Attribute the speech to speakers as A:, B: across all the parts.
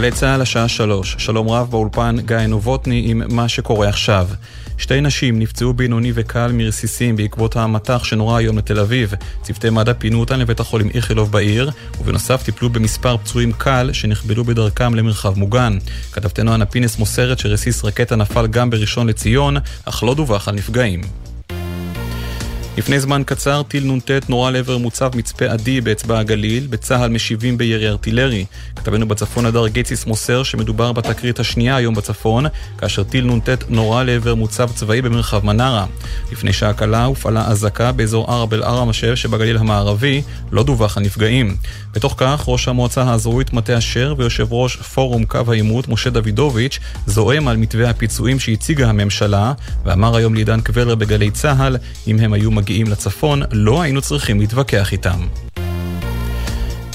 A: גלי צה"ל השעה שלוש, שלום רב באולפן גיא נובוטני עם מה שקורה עכשיו. שתי נשים נפצעו בינוני וקל מרסיסים בעקבות המטח שנורה היום לתל אביב. צוותי מד"א פינו אותן לבית החולים איכילוב בעיר, ובנוסף טיפלו במספר פצועים קל שנחבלו בדרכם למרחב מוגן. כתבתנו אנה פינס מוסרת שרסיס רקטה נפל גם בראשון לציון, אך לא דווח על נפגעים. לפני זמן קצר טיל נ"ט נורה לעבר מוצב מצפה עדי באצבע הגליל, בצה"ל משיבים בירי ארטילרי. כתבנו בצפון הדר גיציס מוסר שמדובר בתקרית השנייה היום בצפון, כאשר טיל נ"ט נורה לעבר מוצב צבאי במרחב מנרה. לפני שעה קלה הופעלה אזעקה באזור ערב אל-ערמשב שבגליל המערבי, לא דווח על נפגעים. בתוך כך, ראש המועצה האזורית מטה אשר ויושב ראש פורום קו העימות, משה דוידוביץ', זועם על מתווה הפיצויים שהציגה הממשלה, ואמר היום לעידן קבלר בגלי צה"ל, אם הם היו מגיעים לצפון, לא היינו צריכים להתווכח איתם.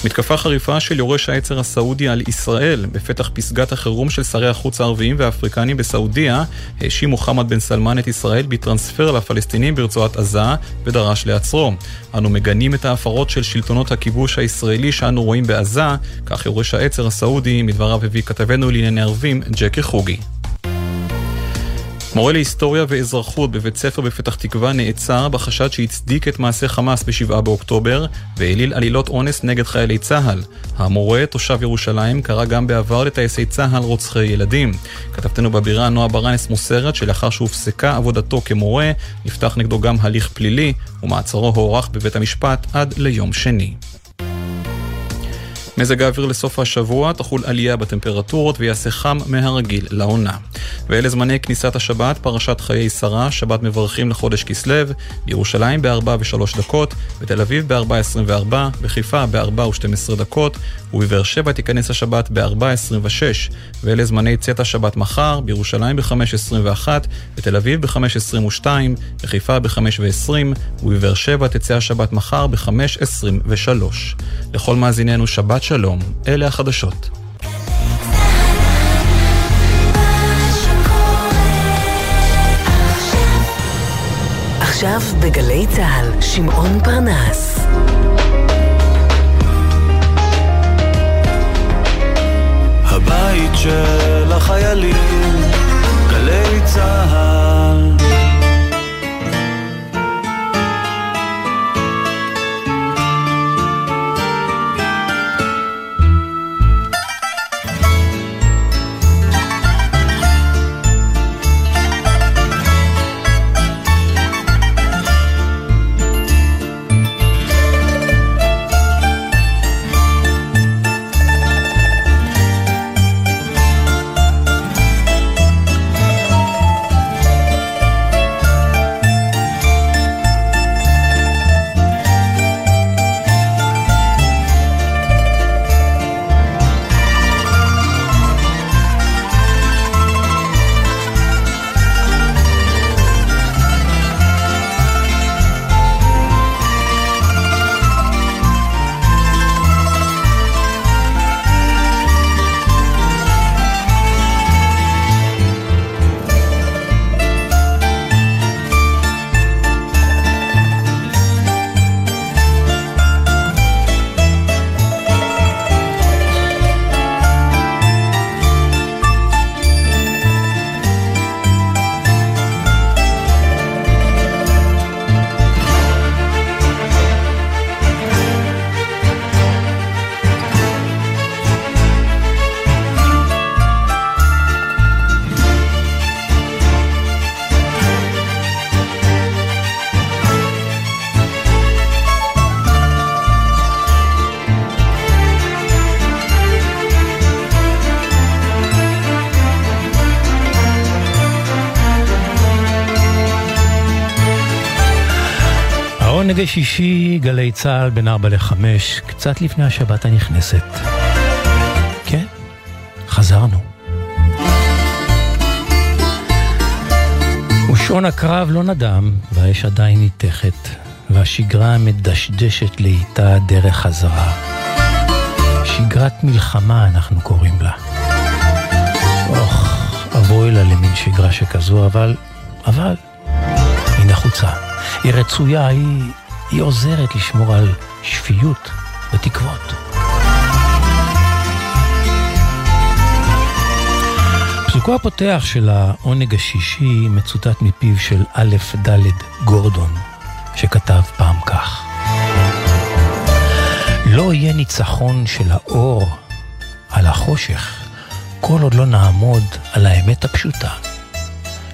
A: מתקפה חריפה של יורש העצר הסעודי על ישראל בפתח פסגת החירום של שרי החוץ הערביים והאפריקנים בסעודיה האשים מוחמד בן סלמן את ישראל בטרנספר לפלסטינים ברצועת עזה ודרש לעצרו. אנו מגנים את ההפרות של שלטונות הכיבוש הישראלי שאנו רואים בעזה, כך יורש העצר הסעודי, מדבריו הביא כתבנו לענייני ערבים ג'קי חוגי. מורה להיסטוריה ואזרחות בבית ספר בפתח תקווה נעצר בחשד שהצדיק את מעשה חמאס ב-7 באוקטובר והעליל עלילות אונס נגד חיילי צה"ל. המורה, תושב ירושלים, קרא גם בעבר לטייסי צה"ל רוצחי ילדים. כתבתנו בבירה נועה ברנס מוסרת שלאחר שהופסקה עבודתו כמורה, נפתח נגדו גם הליך פלילי ומעצרו הוארך בבית המשפט עד ליום שני. מזג האוויר לסוף השבוע תחול עלייה בטמפרטורות ויעשה חם מהרגיל לעונה. ואלה זמני כניסת השבת, פרשת חיי שרה, שבת מברכים לחודש כסלו, בירושלים ב-4 ו-3 דקות, בתל אביב ב-4.24, בחיפה ב-4 ו-12 דקות, ובבאר שבע תיכנס השבת ב-4.26, ואלה זמני צאת השבת מחר, בירושלים ב-5.21, בתל אביב ב-5.22, בחיפה ב-5.20, ובבאר שבע תצא השבת מחר ב-5.23. לכל מאזיננו שבת שלום, אלה החדשות.
B: עכשיו בגלי צה"ל, שמעון פרנס.
C: הבית של החיילים,
D: שישי, גלי צה"ל בין 4 ל-5, קצת לפני השבת הנכנסת. כן, חזרנו. ושעון הקרב לא נדם, והאש עדיין ניתכת, והשגרה מדשדשת לאיתה דרך חזרה. שגרת מלחמה אנחנו קוראים לה. אוח, אבוי לה למין שגרה שכזו, אבל, אבל, היא נחוצה. היא רצויה, היא, היא עוזרת לשמור על שפיות ותקוות. חלקו הפותח של העונג השישי מצוטט מפיו של א' ד' גורדון, שכתב פעם כך: לא יהיה ניצחון של האור על החושך, כל עוד לא נעמוד על האמת הפשוטה,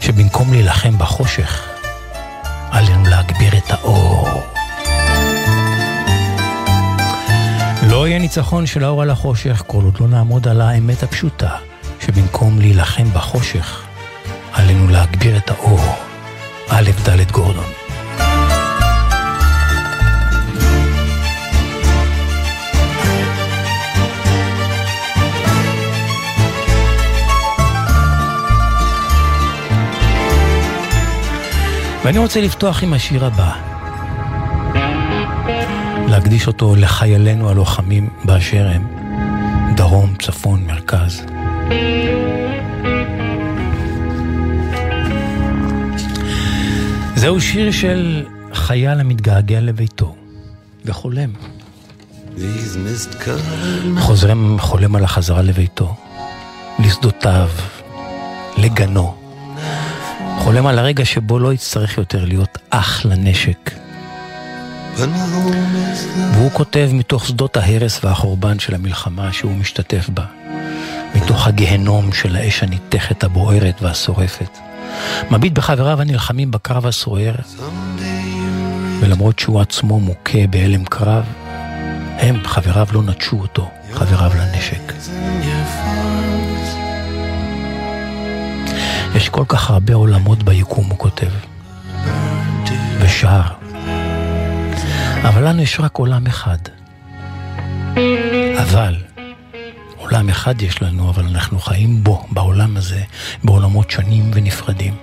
D: שבמקום להילחם בחושך, עלינו להגביר את האור. לא יהיה ניצחון של האור על החושך כל עוד לא נעמוד על האמת הפשוטה, שבמקום להילחם בחושך, עלינו להגביר את האור. א' ד' גורדון. ואני רוצה לפתוח עם השיר הבא. להקדיש אותו לחיילינו הלוחמים באשר הם, דרום, צפון, מרכז. זהו שיר של חייל המתגעגע לביתו וחולם. חוזרם חולם על החזרה לביתו, לשדותיו, לגנו. חולם על הרגע שבו לא יצטרך יותר להיות אח לנשק. והוא כותב מתוך שדות ההרס והחורבן של המלחמה שהוא משתתף בה, מתוך הגהנום של האש הניתכת, הבוערת והשורפת. מביט בחבריו הנלחמים בקרב הסוער, ולמרות שהוא עצמו מוכה בהלם קרב, הם, חבריו, לא נטשו אותו, חבריו לנשק. יש כל כך הרבה עולמות ביקום, הוא כותב, ושר. אבל לנו יש רק עולם אחד. אבל, עולם אחד יש לנו, אבל אנחנו חיים בו, בעולם הזה, בעולמות שונים ונפרדים.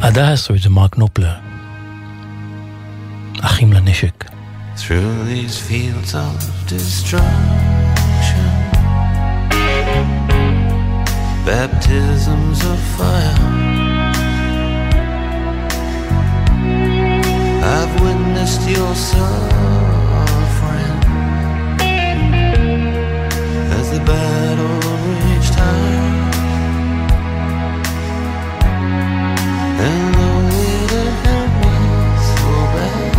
D: הדס זה מרק נופלר, אחים לנשק. Baptisms of fire I've witnessed your suffering as the battle reached high. And though it hurt me so bad,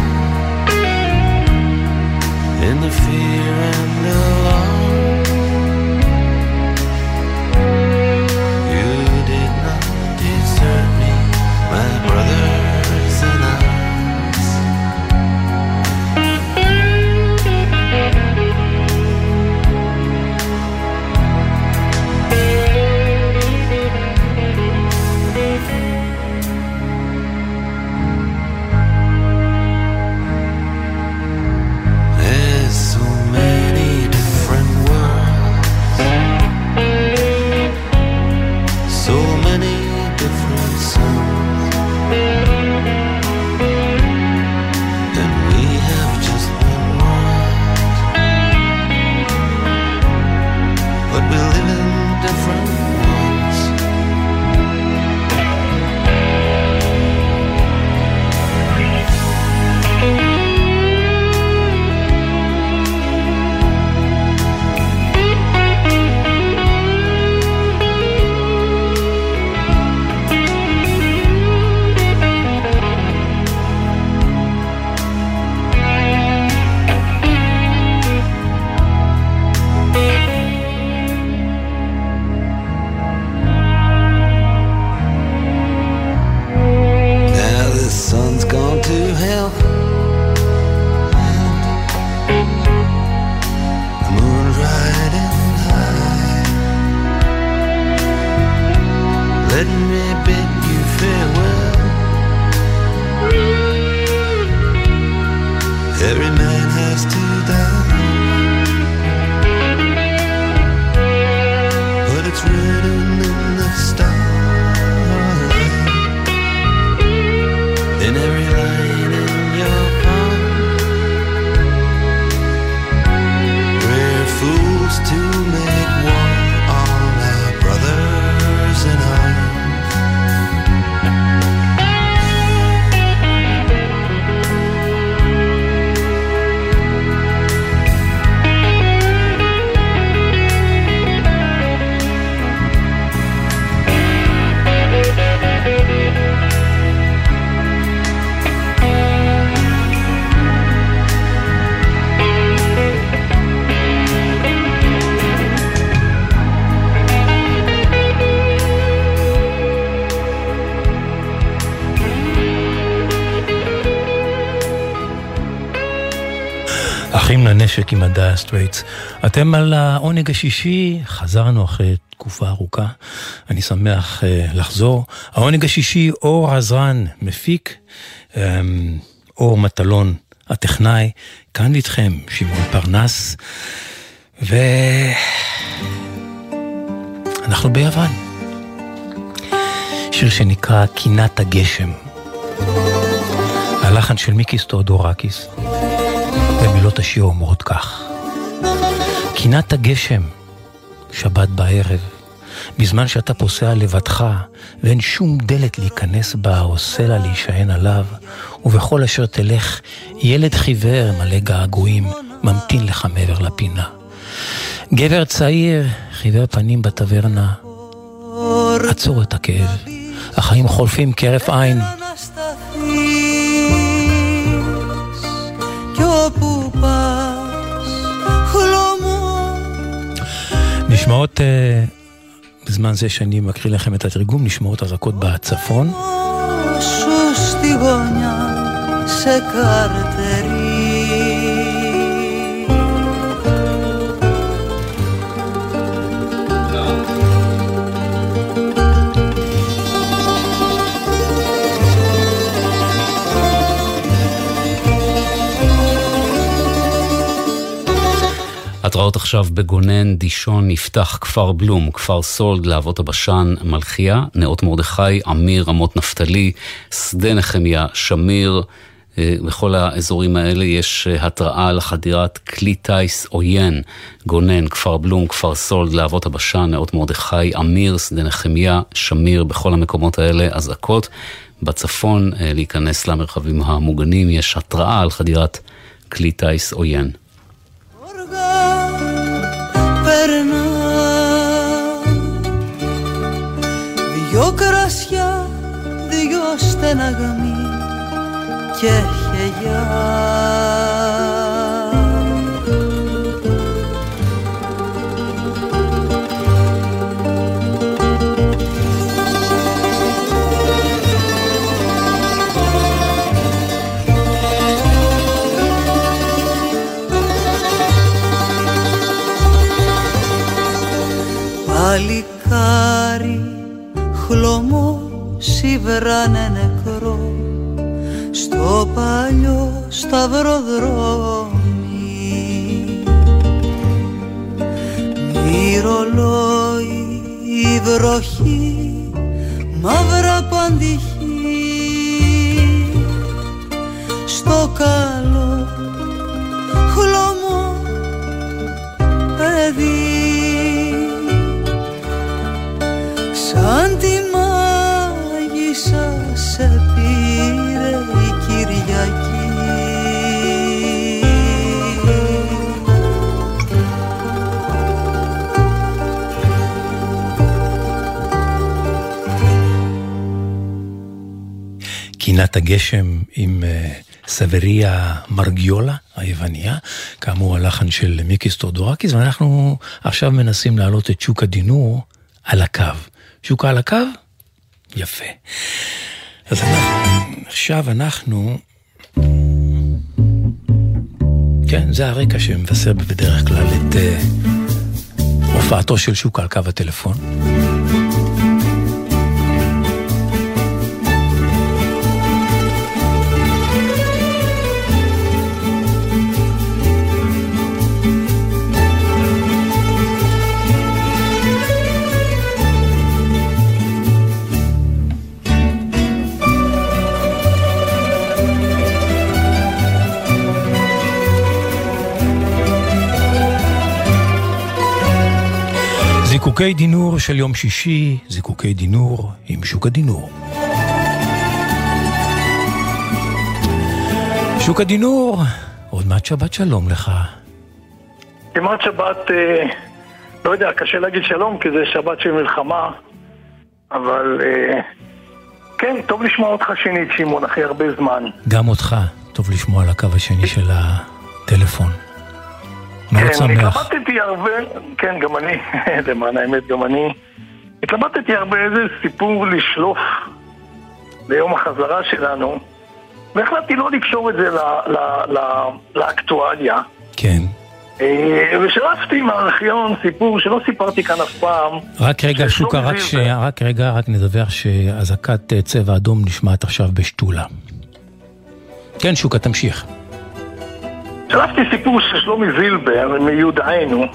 D: in the fear and Let הנשק עם ה Dire Straits. אתם על העונג השישי, חזרנו אחרי תקופה ארוכה, אני שמח uh, לחזור. העונג השישי, אור עזרן, מפיק, um, אור מטלון, הטכנאי, כאן איתכם, שמעון פרנס, ואנחנו ביוון. שיר שנקרא קינת הגשם. הלחן של מיקיס טאודורקיס. ומילות השיר אומרות כך: קינת הגשם, שבת בערב, בזמן שאתה פוסע לבדך, ואין שום דלת להיכנס בה או סלע להישען עליו, ובכל אשר תלך, ילד חיוור מלא געגועים, ממתין לך מעבר לפינה. גבר צעיר, חיוור פנים בטברנה, עצור את הכאב, החיים חולפים כהרף עין. נשמעות, uh, בזמן זה שאני מקריא לכם את התרגום, נשמעות אזעקות בצפון.
E: התראות עכשיו בגונן, דישון, נפתח, כפר בלום, כפר סולד, להבות הבשן, מלכיה, נאות מרדכי, עמיר, רמות נפתלי, שדה נחמיה, שמיר. אה, בכל האזורים האלה יש אה, התראה על חדירת כלי טיס עוין, גונן, כפר בלום, כפר סולד, להבות הבשן, נאות מרדכי, אמיר, שדה נחמיה, שמיר, בכל המקומות האלה אזעקות. בצפון, אה, להיכנס למרחבים המוגנים, יש התראה על חדירת כלי טיס עוין.
F: Περνά. Δυο κρασιά, δυο στεναγμοί και χελιά Παλικάρι χλωμό σιβράνε νεκρό. Στο παλιό σταυροδρόμι. Μυρολόι η βροχή μαύρα παντυχή. Στο καλό
D: קינת הגשם עם uh, סבריה מרגיולה היווניה, כאמור הלחן של מיקיס תאודורקיס, ואנחנו עכשיו מנסים להעלות את שוקה דינור על הקו. שוקה על הקו? יפה. אז אנחנו, עכשיו אנחנו... כן, זה הרקע שמבשר בדרך כלל את uh, הופעתו של שוקה על קו הטלפון. זיקוקי דינור של יום שישי, זיקוקי דינור עם שוק הדינור. שוק הדינור, עוד מעט שבת שלום לך.
G: כמעט שבת, אה, לא יודע, קשה להגיד שלום כי זה שבת של מלחמה, אבל אה, כן, טוב לשמוע אותך שנית, שמעון, אחרי הרבה זמן.
D: גם אותך, טוב לשמוע על הקו השני של הטלפון. מאוד
G: כן,
D: שמח.
G: התלבטתי הרבה, כן, גם אני, למען האמת, גם אני. התלבטתי הרבה איזה סיפור לשלוף ליום החזרה שלנו, והחלטתי לא לקשור את זה ל- ל- ל- לאקטואליה.
D: כן.
G: אה, ושלפתי מהארכיון סיפור שלא סיפרתי כאן אף פעם.
D: רק רגע, שוקה, רק, ש... רק רגע, רק נדווח שאזעקת אה, צבע אדום נשמעת עכשיו בשתולה. כן, שוקה, תמשיך.
G: שלפתי סיפור של שלומי זילבר מיודענו,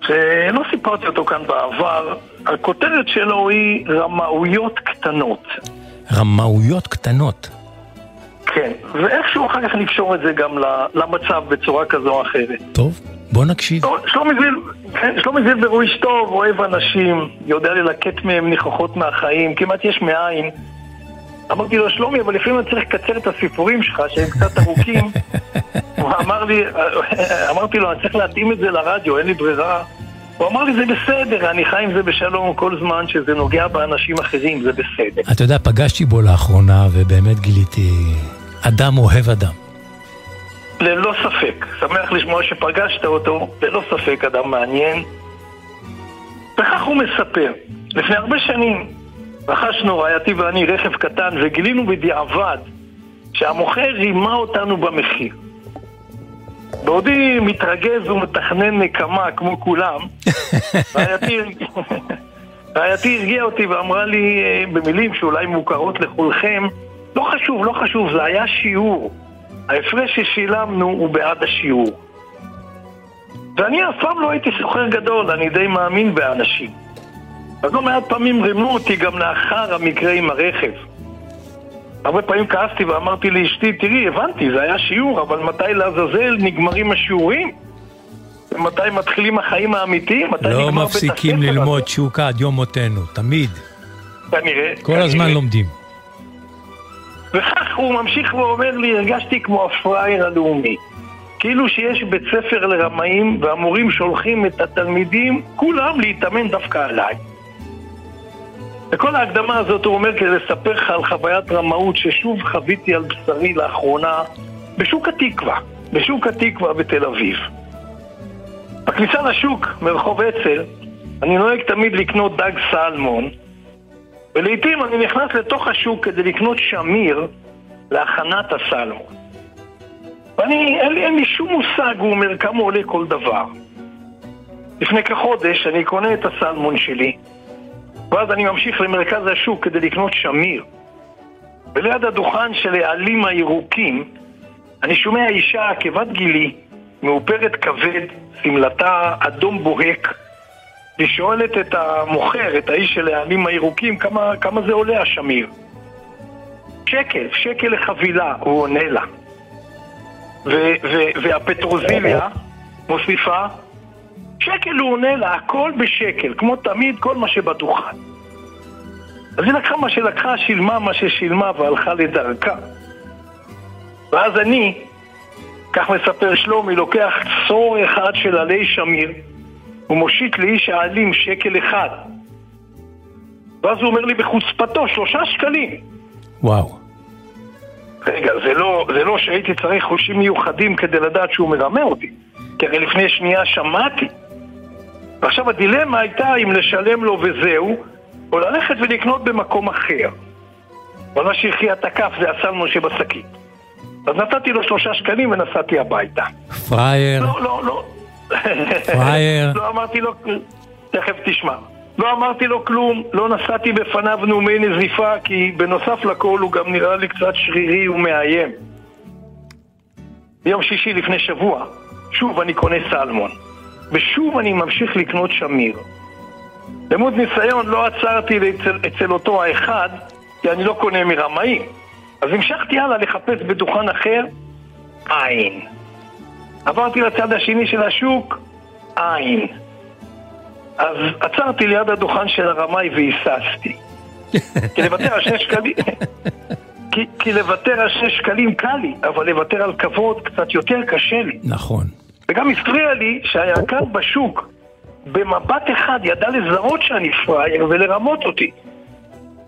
G: שלא סיפרתי אותו כאן בעבר. הכותרת שלו היא רמאויות קטנות.
D: רמאויות קטנות.
G: כן, ואיכשהו אחר כך נקשור את זה גם למצב בצורה כזו או אחרת.
D: טוב, בוא נקשיב.
G: שלומי זיל- כן, שלומי זילבר הוא איש טוב, אוהב אנשים, יודע ללקט מהם ניחוחות מהחיים, כמעט יש מאין. אמרתי לו, שלומי, אבל לפעמים אני צריך לקצר את הסיפורים שלך, שהם קצת ארוכים. הוא אמר לי, אמרתי לו, אני צריך להתאים את זה לרדיו, אין לי ברירה. הוא אמר לי, זה בסדר, אני חי עם זה בשלום כל זמן שזה נוגע באנשים אחרים, זה בסדר.
D: אתה יודע, פגשתי בו לאחרונה, ובאמת גיליתי אדם אוהב אדם.
G: ללא ספק. שמח לשמוע שפגשת אותו, ללא ספק אדם מעניין. וכך הוא מספר. לפני הרבה שנים רכשנו רעייתי ואני רכב קטן וגילינו בדיעבד שהמוכר רימה אותנו במחיר. בעודי מתרגז ומתכנן נקמה כמו כולם, רעייתי, רעייתי הרגיעה אותי ואמרה לי אה, במילים שאולי מוכרות לכולכם, לא חשוב, לא חשוב, זה היה שיעור. ההפרש ששילמנו הוא בעד השיעור. ואני אף פעם לא הייתי סוחר גדול, אני די מאמין באנשים. אז לא מעט פעמים רימו אותי גם לאחר המקרה עם הרכב. הרבה פעמים כעסתי ואמרתי לאשתי, תראי, הבנתי, זה היה שיעור, אבל מתי לעזאזל נגמרים השיעורים? ומתי מתחילים החיים האמיתיים? מתי
D: לא
G: נגמר
D: מפסיקים ללמוד שוקה עד יום מותנו, תמיד.
G: כנראה.
D: כל
G: כנראה.
D: הזמן לומדים.
G: וכך הוא ממשיך ואומר לי, הרגשתי כמו הפראייר הלאומי. כאילו שיש בית ספר לרמאים והמורים שולחים את התלמידים, כולם להתאמן דווקא עליי. וכל ההקדמה הזאת הוא אומר כדי לספר לך על חוויית רמאות ששוב חוויתי על בשרי לאחרונה בשוק התקווה, בשוק התקווה בתל אביב. בכניסה לשוק, מרחוב אצ"ל, אני נוהג תמיד לקנות דג סלמון, ולעיתים אני נכנס לתוך השוק כדי לקנות שמיר להכנת הסלמון. ואני, אין לי, אין לי שום מושג, הוא אומר, כמה עולה כל דבר. לפני כחודש אני קונה את הסלמון שלי, ואז אני ממשיך למרכז השוק כדי לקנות שמיר. וליד הדוכן של העלים הירוקים, אני שומע אישה כבת גילי, מאופרת כבד, שמלתה אדום בוהק, היא שואלת את המוכר, את האיש של העלים הירוקים, כמה, כמה זה עולה השמיר. שקל, שקל לחבילה, הוא עונה לה. ו- ו- והפטרוזיליה מוסיפה, שקל הוא עונה לה, הכל בשקל, כמו תמיד, כל מה שבדוכן. אז היא לקחה מה שלקחה, שילמה מה ששילמה והלכה לדרכה. ואז אני, כך מספר שלומי, לוקח צור אחד של עלי שמיר, הוא מושיט לאיש העלים שקל אחד. ואז הוא אומר לי בחוצפתו, שלושה שקלים.
D: וואו.
G: רגע, זה לא, זה לא שהייתי צריך חושים מיוחדים כדי לדעת שהוא מרמה אותי. כי הרי לפני שנייה שמעתי. ועכשיו הדילמה הייתה אם לשלם לו וזהו, או ללכת ולקנות במקום אחר. אבל מה שהכריע את הכף זה הסלמון שבשקית. אז נתתי לו שלושה שקלים ונסעתי הביתה.
D: פראייר,
G: לא, לא, לא.
D: פראייר.
G: לא אמרתי לו, תכף תשמע. לא אמרתי לו כלום, לא נשאתי בפניו נאומי נזיפה, כי בנוסף לכל הוא גם נראה לי קצת שרירי ומאיים. ביום שישי לפני שבוע, שוב אני קונה סלמון, ושוב אני ממשיך לקנות שמיר. למוד ניסיון לא עצרתי אצל, אצל אותו האחד, כי אני לא קונה מרמאים. אז המשכתי הלאה לחפש בדוכן אחר, אין. עברתי לצד השני של השוק, אין. אז עצרתי ליד הדוכן של הרמאי והיססתי. כי לוותר על שני שקלים... כי, כי לוותר על שני שקלים קל לי, אבל לוותר על כבוד קצת יותר קשה לי.
D: נכון.
G: וגם הפריע לי שהירקן בשוק במבט אחד ידע לזהות שאני פראייר ולרמות אותי.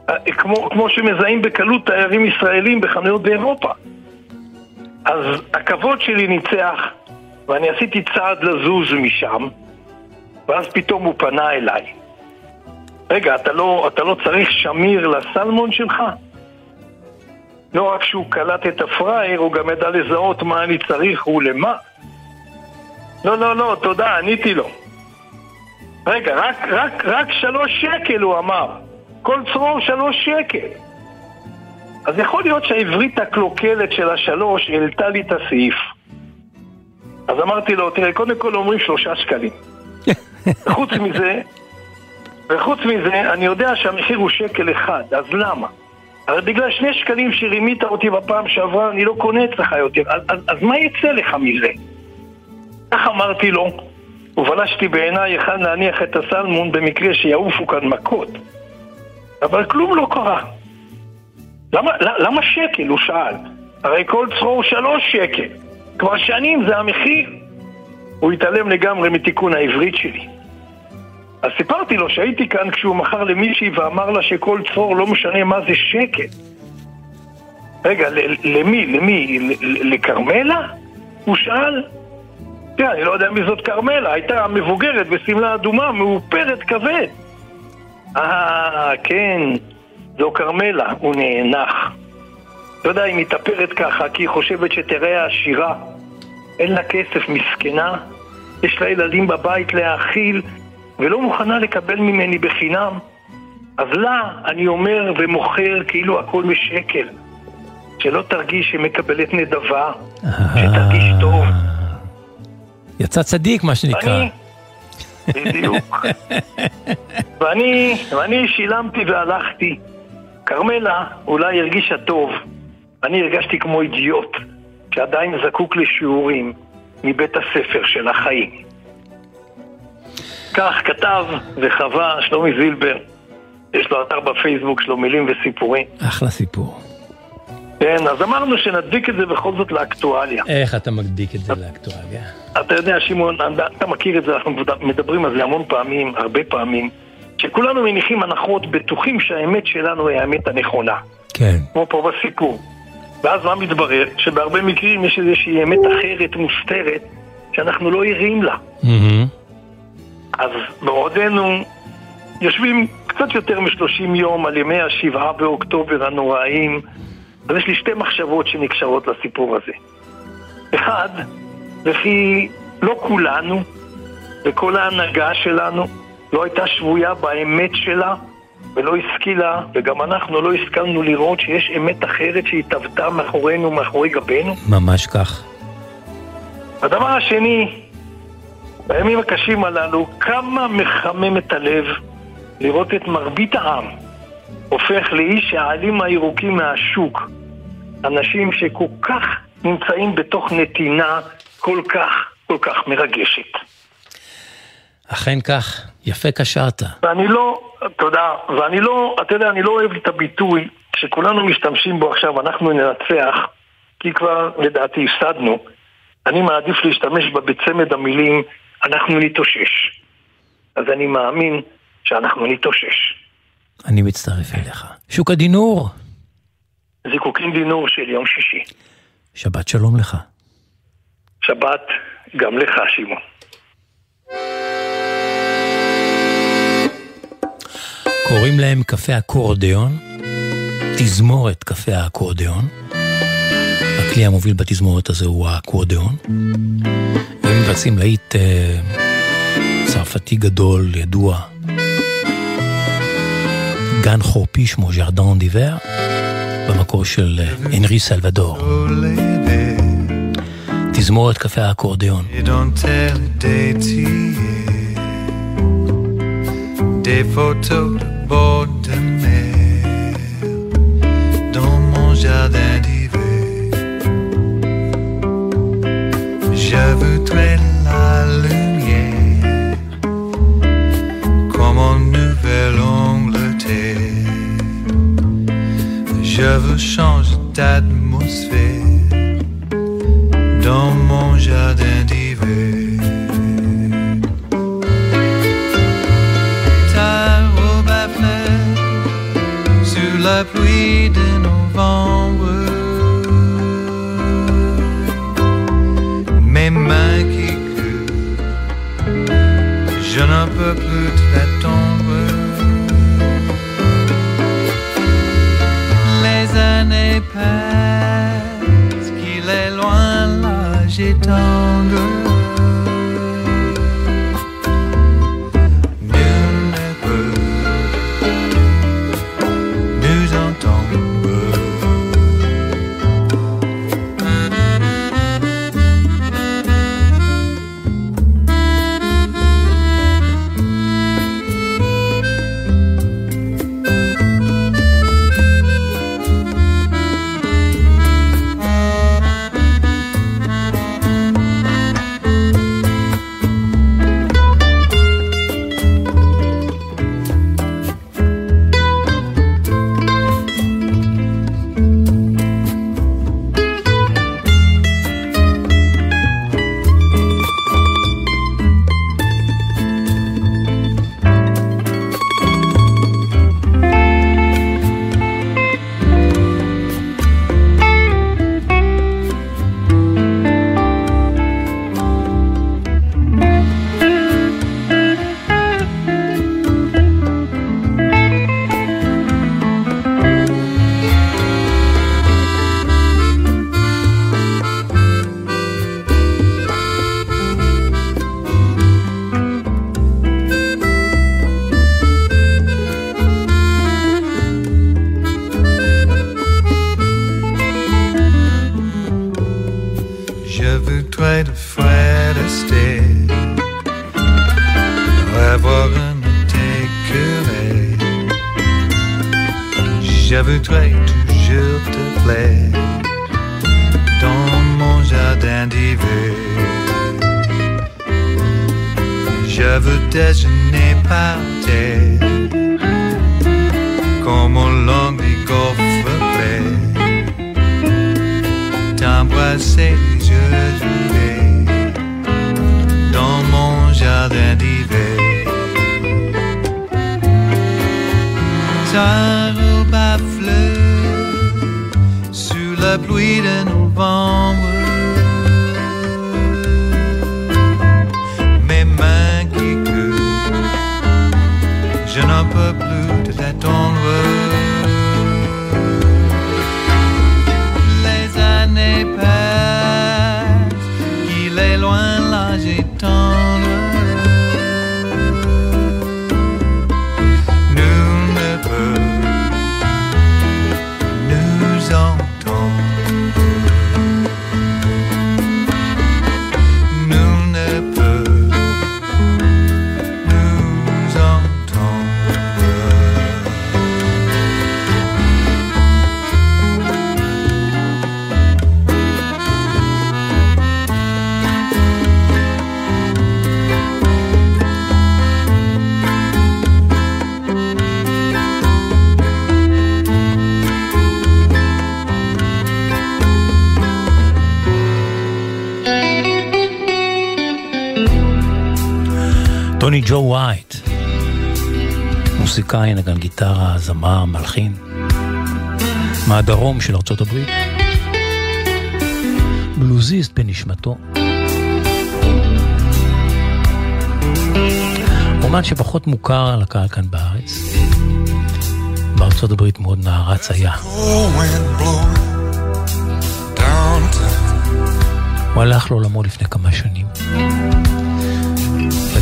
G: אה, כמו, כמו שמזהים בקלות תיירים ישראלים בחנויות באירופה. אז הכבוד שלי ניצח, ואני עשיתי צעד לזוז משם, ואז פתאום הוא פנה אליי. רגע, אתה לא, אתה לא צריך שמיר לסלמון שלך? לא רק שהוא קלט את הפראייר, הוא גם ידע לזהות מה אני צריך ולמה. לא, לא, לא, תודה, עניתי לו. רגע, רק, רק, רק שלוש שקל הוא אמר. כל צרור שלוש שקל. אז יכול להיות שהעברית הקלוקלת של השלוש העלתה לי את הסעיף. אז אמרתי לו, תראה, קודם כל אומרים שלושה שקלים. וחוץ מזה, וחוץ מזה, אני יודע שהמחיר הוא שקל אחד, אז למה? הרי בגלל שני שקלים שרימית אותי בפעם שעברה, אני לא קונה אצלך יותר, אז, אז, אז מה יצא לך מזה? כך אמרתי לו, ובלשתי בעיניי היכן להניח את הסלמון במקרה שיעופו כאן מכות. אבל כלום לא קרה. למה, למה שקל? הוא שאל. הרי כל צרור שלוש שקל. כבר שנים זה המחיר. הוא התעלם לגמרי מתיקון העברית שלי. אז סיפרתי לו שהייתי כאן כשהוא מכר למישהי ואמר לה שכל צרור לא משנה מה זה שקל. רגע, למי? למי? לכרמלה? הוא שאל. תראה, אני לא יודע מי זאת כרמלה, הייתה מבוגרת בשמלה אדומה, מאופרת כבד. אה, כן, זו כרמלה, הוא נאנח. לא יודע, היא מתאפרת ככה כי היא חושבת שתראה עשירה. אין לה כסף, מסכנה. יש לה ילדים בבית להאכיל, ולא מוכנה לקבל ממני בחינם. אז לה אני אומר ומוכר כאילו הכל משקל. שלא תרגיש שמקבלת נדבה, שתרגיש טוב.
D: יצא צדיק, מה שנקרא.
G: אני, בדיוק. ואני, ואני שילמתי והלכתי. כרמלה אולי הרגישה טוב, אני הרגשתי כמו אידיוט, שעדיין זקוק לשיעורים מבית הספר של החיים. כך כתב וחווה שלומי זילבר, יש לו אתר בפייסבוק שלו מילים וסיפורים.
D: אחלה סיפור.
G: כן, אז אמרנו שנדביק את זה בכל זאת לאקטואליה.
D: איך אתה מדביק את זה לאקטואליה?
G: אתה יודע, שמעון, אתה מכיר את זה, אנחנו מדברים על זה המון פעמים, הרבה פעמים, שכולנו מניחים הנחות, בטוחים שהאמת שלנו היא האמת הנכונה.
D: כן.
G: כמו פה בסיפור. ואז מה מתברר? שבהרבה מקרים יש איזושהי אמת אחרת, מוסתרת, שאנחנו לא ערים לה. אז בעודנו יושבים קצת יותר מ-30 יום על ימי השבעה באוקטובר הנוראים, אז יש לי שתי מחשבות שנקשרות לסיפור הזה. אחד, וכי לא כולנו וכל ההנהגה שלנו לא הייתה שבויה באמת שלה ולא השכילה, וגם אנחנו לא השכלנו לראות שיש אמת אחרת שהתהוותה מאחורינו, מאחורי גבינו.
D: ממש כך.
G: הדבר השני, בימים הקשים הללו, כמה מחמם את הלב לראות את מרבית העם הופך לאיש העלים הירוקים מהשוק. אנשים שכל כך נמצאים בתוך נתינה כל כך, כל כך מרגשת.
D: אכן כך, יפה קשרת.
G: ואני לא, תודה, ואני לא, אתה יודע, אני לא אוהב את הביטוי שכולנו משתמשים בו עכשיו, אנחנו ננצח, כי כבר לדעתי הפסדנו. אני מעדיף להשתמש בה בצמד המילים, אנחנו נתאושש. אז אני מאמין שאנחנו נתאושש.
D: אני מצטרף אליך. שוק הדינור.
G: זיקוקין דינור של יום שישי.
D: שבת שלום לך.
G: שבת גם לך, שמעון.
D: קוראים להם קפה אקורדיון, תזמורת קפה האקורדיון. הכלי המוביל בתזמורת הזה הוא האקורדיון. והם מבצעים להיט אה, צרפתי גדול, ידוע. גן חורפי שמו ז'רדן דיבר, במקור של אה, הנרי סלבדור. תזמורת קפה האקורדיון.
C: Des photos de bord de mer dans mon jardin d'hiver. Je voudrais la Je veux changer d'atmosphère dans mon jardin d'hiver. Ta robe à fleurs sous la pluie de novembre.
D: daytime. מוסיקאי, נגן גיטרה, זמר, מלחין, מהדרום של ארצות הברית, בלוזיסט בנשמתו. אומן שפחות מוכר לקהל כאן בארץ, בארצות הברית מאוד נערץ היה. הוא הלך לעולמו לפני כמה שנים.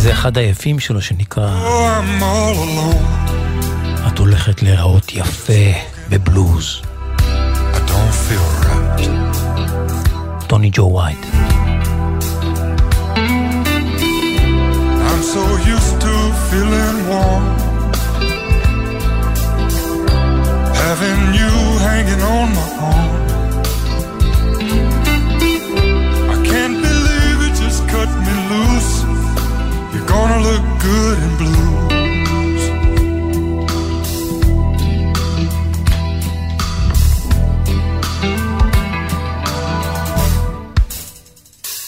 D: וזה אחד היפים שלו שנקרא
H: Oh.
D: את הולכת להיראות יפה בבלוז. טוני ג'ו ווייט.
H: I'm so used to feeling warm. Having you hanging on my arm. I can't believe it just cut me. Good blues.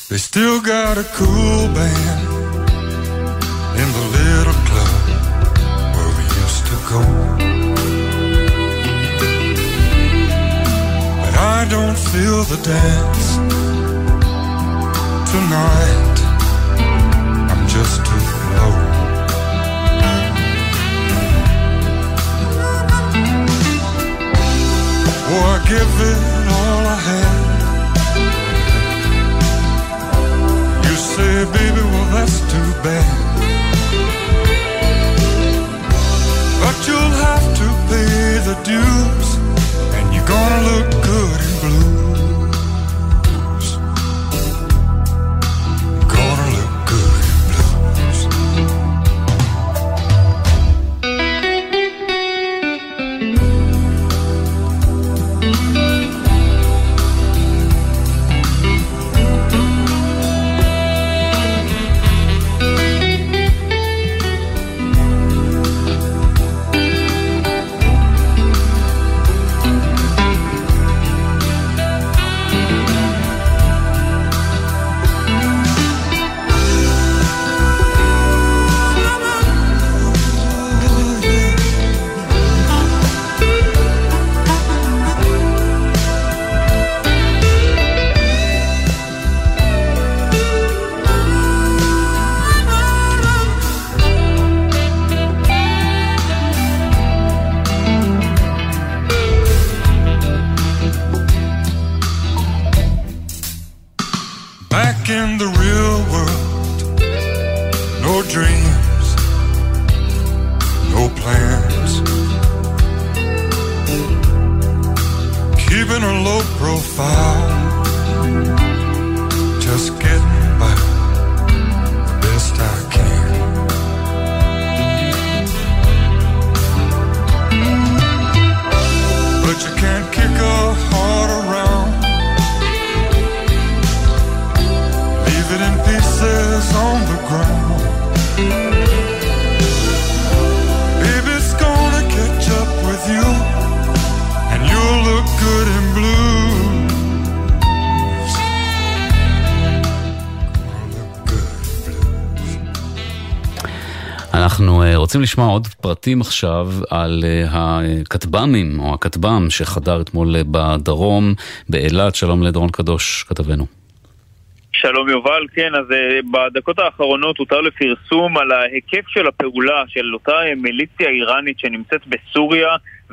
H: They still got a cool band in the little club where we used to go. But I don't feel the dance tonight. Oh, I give it all I had. You say, baby, well, that's too bad. But you'll have to pay the dues, and you're gonna look good back in the real world. No dreams, no plans. Keeping a low profile, just getting by the best I can. But you can't
E: kick off. רוצים לשמוע עוד פרטים עכשיו על אה, הכטב"מים, או הכטב"ם שחדר אתמול אה, בדרום, באילת. שלום לדורון קדוש, כתבנו.
I: שלום יובל, כן, אז אה, בדקות האחרונות הותר לפרסום על ההיקף של הפעולה של אותה מיליציה איראנית שנמצאת בסוריה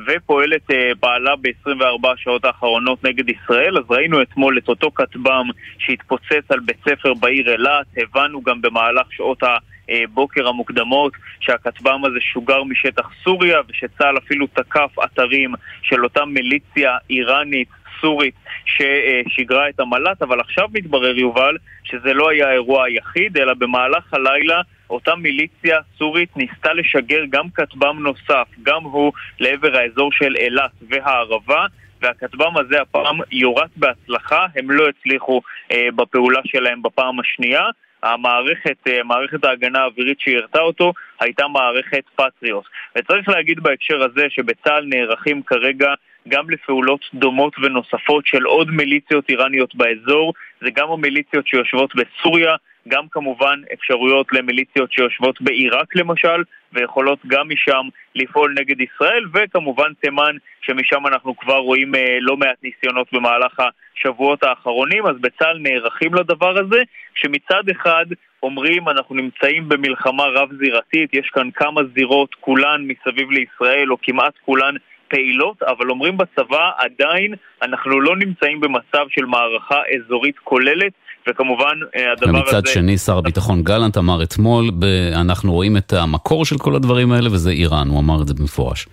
I: ופועלת פעלה ב-24 השעות האחרונות נגד ישראל. אז ראינו אתמול את אותו כטב"ם שהתפוצץ על בית ספר בעיר אילת, הבנו גם במהלך שעות הבוקר המוקדמות שהכטב"ם הזה שוגר משטח סוריה ושצה"ל אפילו תקף אתרים של אותה מיליציה איראנית סורית ששיגרה את המל"ט, אבל עכשיו מתברר, יובל, שזה לא היה האירוע היחיד, אלא במהלך הלילה אותה מיליציה סורית ניסתה לשגר גם כטב"ם נוסף, גם הוא לעבר האזור של אילת והערבה. והכטב"ם הזה הפעם יורט בהצלחה, הם לא הצליחו אה, בפעולה שלהם בפעם השנייה. המערכת, אה, מערכת ההגנה האווירית שהרתה אותו הייתה מערכת פטריוט. וצריך להגיד בהקשר הזה שבצה"ל נערכים כרגע גם לפעולות דומות ונוספות של עוד מיליציות איראניות באזור, זה גם המיליציות שיושבות בסוריה, גם כמובן אפשרויות למיליציות שיושבות בעיראק למשל, ויכולות גם משם לפעול נגד ישראל, וכמובן תימן, שמשם אנחנו כבר רואים אה, לא מעט ניסיונות במהלך השבועות האחרונים, אז בצה"ל נערכים לדבר הזה, שמצד אחד אומרים אנחנו נמצאים במלחמה רב-זירתית, יש כאן כמה זירות, כולן מסביב לישראל, או כמעט כולן פעילות, אבל אומרים בצבא עדיין אנחנו לא נמצאים במצב של מערכה אזורית כוללת, וכמובן אה, הדבר הזה...
E: ומצד שני, שר הביטחון גלנט אמר אתמול, אנחנו רואים את המקור של כל הדברים האלה, וזה איראן, הוא אמר את זה במפורש.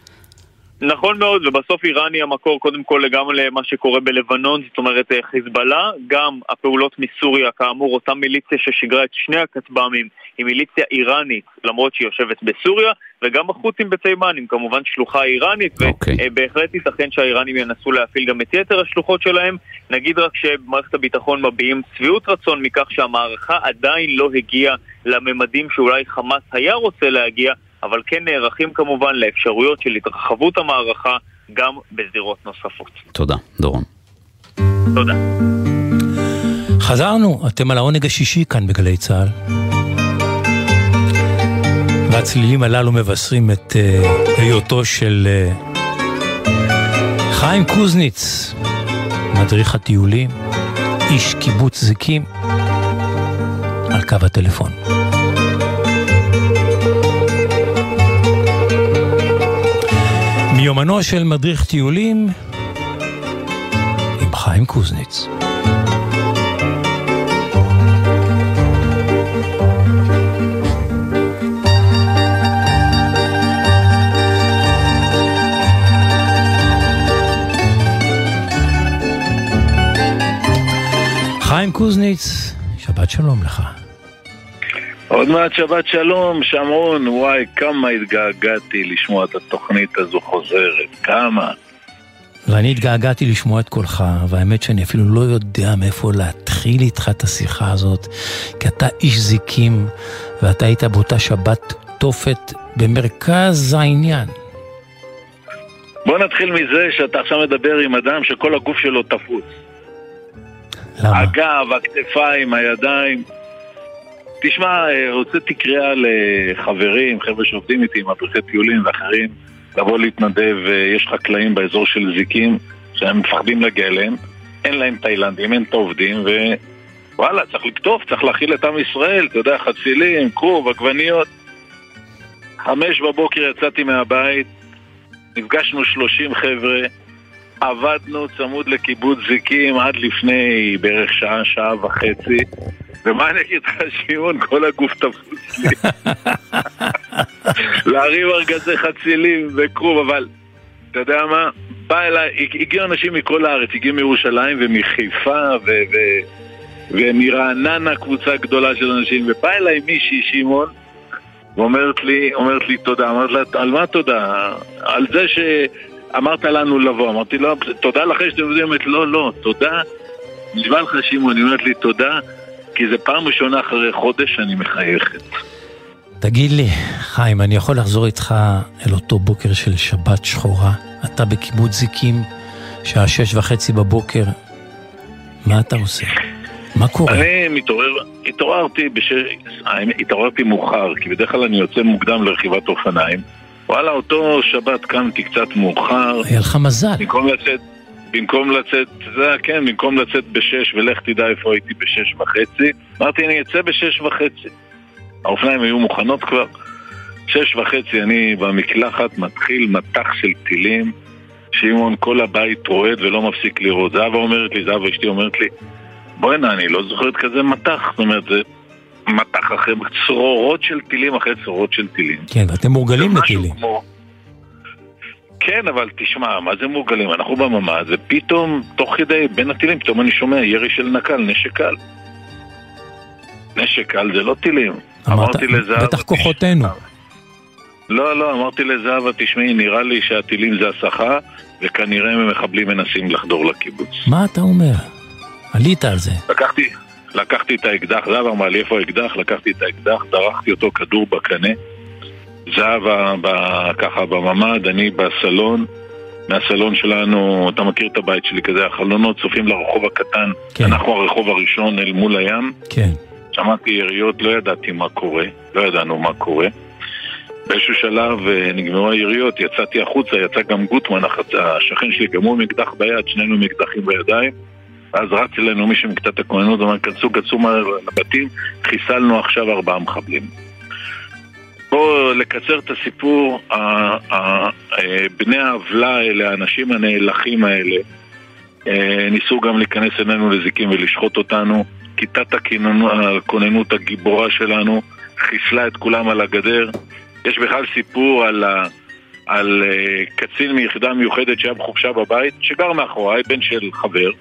I: נכון מאוד, ובסוף איראן היא המקור קודם כל גם למה שקורה בלבנון, זאת אומרת אה, חיזבאללה, גם הפעולות מסוריה, כאמור, אותה מיליציה ששיגרה את שני הכטב"מים, היא מיליציה איראנית, למרות שהיא יושבת בסוריה, וגם החות'ים בתימן, עם כמובן שלוחה איראנית,
E: אוקיי.
I: ובהחלט ייתכן שהאיראנים ינסו להפעיל גם את יתר השלוחות שלהם. נגיד רק שבמערכת הביטחון מביעים שביעות רצון מכך שהמערכה עדיין לא הגיעה לממדים שאולי חמאס היה רוצה להגיע, אבל כן נערכים כמובן לאפשרויות של התרחבות המערכה גם בזירות נוספות.
E: תודה, דורון.
I: תודה.
D: חזרנו, אתם על העונג השישי כאן בגלי צה"ל. והצלילים הללו מבשרים את uh, היותו של uh, חיים קוזניץ, מדריך הטיולים, איש קיבוץ זיקים, על קו הטלפון. מיומנו של מדריך טיולים עם חיים קוזניץ. קוזניץ, שבת שלום לך.
J: עוד מעט שבת שלום, שמרון, וואי, כמה התגעגעתי לשמוע את התוכנית הזו חוזרת, כמה.
D: ואני התגעגעתי לשמוע את קולך, והאמת שאני אפילו לא יודע מאיפה להתחיל איתך את השיחה הזאת, כי אתה איש זיקים, ואתה היית באותה שבת תופת במרכז העניין.
J: בוא נתחיל מזה שאתה עכשיו מדבר עם אדם שכל הגוף שלו תפוץ.
D: למה?
J: הגב, הכתפיים, הידיים. תשמע, אה, הוצאתי קריאה לחברים, חבר'ה שעובדים איתי, מדריכי טיולים ואחרים, לבוא להתנדב, אה, יש חקלאים באזור של זיקים שהם מפחדים להגיע אליהם, אין להם תאילנדים, אין את העובדים, ווואלה, צריך לקטוף, צריך להכיל את עם ישראל, אתה יודע, חצילים, כרוב, עגבניות. חמש בבוקר יצאתי מהבית, נפגשנו שלושים חבר'ה, עבדנו צמוד לקיבוץ זיקים עד לפני בערך שעה, שעה וחצי. ומה אני אגיד לך, שמעון? כל הגוף תפוס לי. להרים ארגזי חצילים וכרוב, אבל אתה יודע מה? בא אליי, הגיעו אנשים מכל הארץ, הגיעו מירושלים ומחיפה ו... ו... ומרעננה קבוצה גדולה של אנשים, ובא אליי מישהי, שמעון, ואומרת לי, אומרת לי תודה. אמרת לה, על מה תודה? על זה אמרת לנו לבוא, אמרתי לו, תודה לכם שאתם יודעים, אמרתי, לא, לא, תודה, נשבע לך שמעון, היא אומרת לי תודה, כי זה פעם ראשונה אחרי חודש שאני מחייכת.
D: תגיד לי, חיים, אני יכול לחזור איתך אל אותו בוקר של שבת שחורה? אתה בקיבוץ זיקים, שעה שש וחצי בבוקר, מה אתה עושה? מה קורה?
J: אני מתעורר, התעוררתי, בש... התעוררתי מאוחר, כי בדרך כלל אני יוצא מוקדם לרכיבת אופניים. וואלה, אותו שבת קמתי קצת מאוחר.
D: היה לך מזל.
J: במקום לצאת, במקום לצאת, זה היה כן, במקום לצאת בשש ולך תדע איפה הייתי בשש וחצי, אמרתי אני אצא בשש וחצי. האופניים היו מוכנות כבר. שש וחצי אני במקלחת מתחיל מטח של טילים. שמעון כל הבית רועד ולא מפסיק לראות. זהבה אומרת לי, זהבה אשתי אומרת לי, בוא'נה, אני לא זוכרת כזה מטח. זאת אומרת, זה מטח אחרי צרורות של טילים אחרי צרורות של טילים.
D: כן, ואתם מורגלים לטילים.
J: כמו... כן, אבל תשמע, מה זה מורגלים? אנחנו בממ"ד, ופתאום, תוך כדי, בין הטילים, פתאום אני שומע ירי של נקל, נשק קל. נשק קל זה לא טילים.
D: אמרת,
J: אמרתי לזהבה...
D: בטח כוחותינו.
J: לא, לא, אמרתי לזהבה, תשמעי, נראה לי שהטילים זה הסחה, וכנראה מחבלים מנסים לחדור לקיבוץ.
D: מה אתה אומר? עלית על זה.
J: לקחתי, לקחתי את האקדח, זהבה אמרה לי איפה האקדח, לקחתי את האקדח, דרכתי אותו כדור בקנה. זהבה ככה בממ"ד, אני בסלון. מהסלון שלנו, אתה מכיר את הבית שלי כזה, החלונות צופים לרחוב הקטן.
D: כן.
J: אנחנו הרחוב הראשון אל מול הים.
D: כן.
J: שמעתי יריות, לא ידעתי מה קורה, לא ידענו מה קורה. באיזשהו שלב אה, נגמרו היריות, יצאתי החוצה, יצא גם גוטמן, השכן שלי, גם הוא עם אקדח ביד, שנינו עם אקדחים בידיים. ואז רץ אלינו מישהו מכיתת הכוננות, אמר, כנסו, כנסו לבתים, חיסלנו עכשיו ארבעה מחבלים. בואו לקצר את הסיפור, אה, בני העוולה האלה, האנשים הנאלחים האלה, אה, ניסו גם להיכנס אלינו לזיקים ולשחוט אותנו. כיתת הכוננות הגיבורה שלנו חיסלה את כולם על הגדר. יש בכלל סיפור על, ה, על uh, קצין מיחידה מיוחדת שהיה בחופשה בבית, שגר מאחוריי, בן של חבר,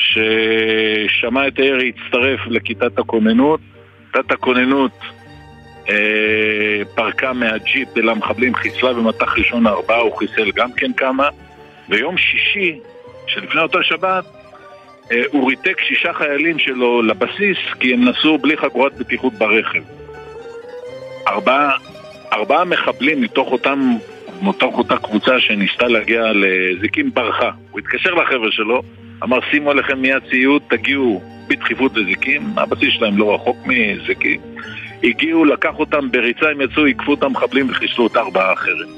J: ששמע את הירי, הצטרף לכיתת הכוננות. כיתת הכוננות אה, פרקה מהג'יפ אל המחבלים, חיסלה במטח ראשון ארבעה, הוא חיסל גם כן כמה. ויום שישי, שלפני אותה שבת, אה, הוא ריתק שישה חיילים שלו לבסיס כי הם נסעו בלי חגורת בטיחות ברכב. ארבעה, ארבעה מחבלים מתוך אותם, מתוך אותה קבוצה שניסתה להגיע לזיקים ברחה. הוא התקשר לחבר'ה שלו, אמר שימו עליכם מיד ציוד, תגיעו בדחיפות לזיקים, הבסיס שלהם לא רחוק מזיקים. הגיעו, לקח אותם בריצה, הם יצאו, עקפו את המחבלים וחיסלו את ארבעה אחרים.